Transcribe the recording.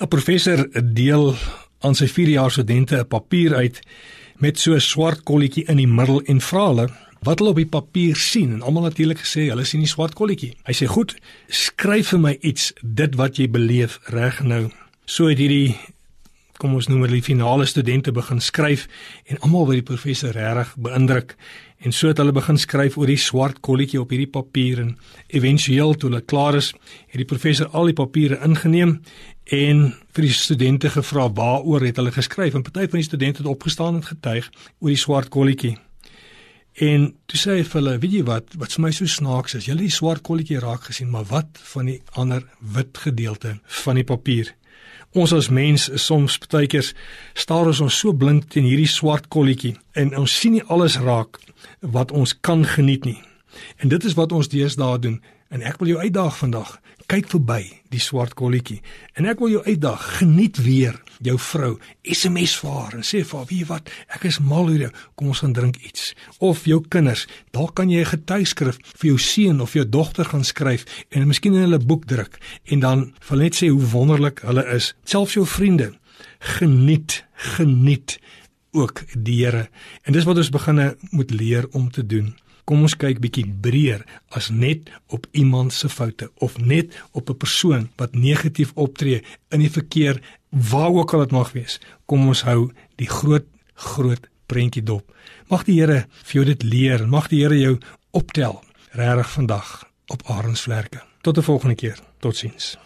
'n Professor deel aan sy 4-jaar studente 'n papier uit met so 'n swart kolletjie in die middel en vra hulle wat hulle op die papier sien en almal natuurlik gesê hulle sien die swart kolletjie. Hy sê goed, skryf vir my iets dit wat jy beleef reg nou. So het hierdie kom ons noem hulle die finale studente begin skryf en almal by die professor regtig beïndruk. En so het hulle begin skryf oor die swart kolletjie op hierdie papier en éventueel toe hulle klaar is het die professor al die papiere ingeneem en vir die studente gevra waaroor het hulle geskryf. En party van die studente het opgestaan en getuig oor die swart kolletjie. En toe sê hy vir hulle, weet jy wat, wat vir my so snaaks is, julle die swart kolletjie raak gesien, maar wat van die ander wit gedeelte van die papier? Ons as mens is soms partykeers staar ons ons so blind teen hierdie swart kolletjie en ons sien nie alles raak wat ons kan geniet nie. En dit is wat ons deesdae doen en ek wil jou uitdaag vandag. Kyk verby die swart kolletjie. En ek wil jou uitdaag. Geniet weer jou vrou. SMS vir haar en sê vir haar wie wat? Ek is mal oor jou. Kom ons gaan drink iets. Of jou kinders. Dalk kan jy 'n getuigskrif vir jou seun of jou dogter gaan skryf en miskien in hulle boek druk. En dan wil net sê hoe wonderlik hulle is. Selfs jou vriende. Geniet geniet ook die Here. En dis wat ons beginne moet leer om te doen Kom ons kyk bietjie breër as net op iemand se foute of net op 'n persoon wat negatief optree in die verkeer waar ook al dit mag wees. Kom ons hou die groot groot prentjie dop. Mag die Here vir jou dit leer. Mag die Here jou optel regtig vandag op Arensvlerke. Tot 'n volgende keer. Totsiens.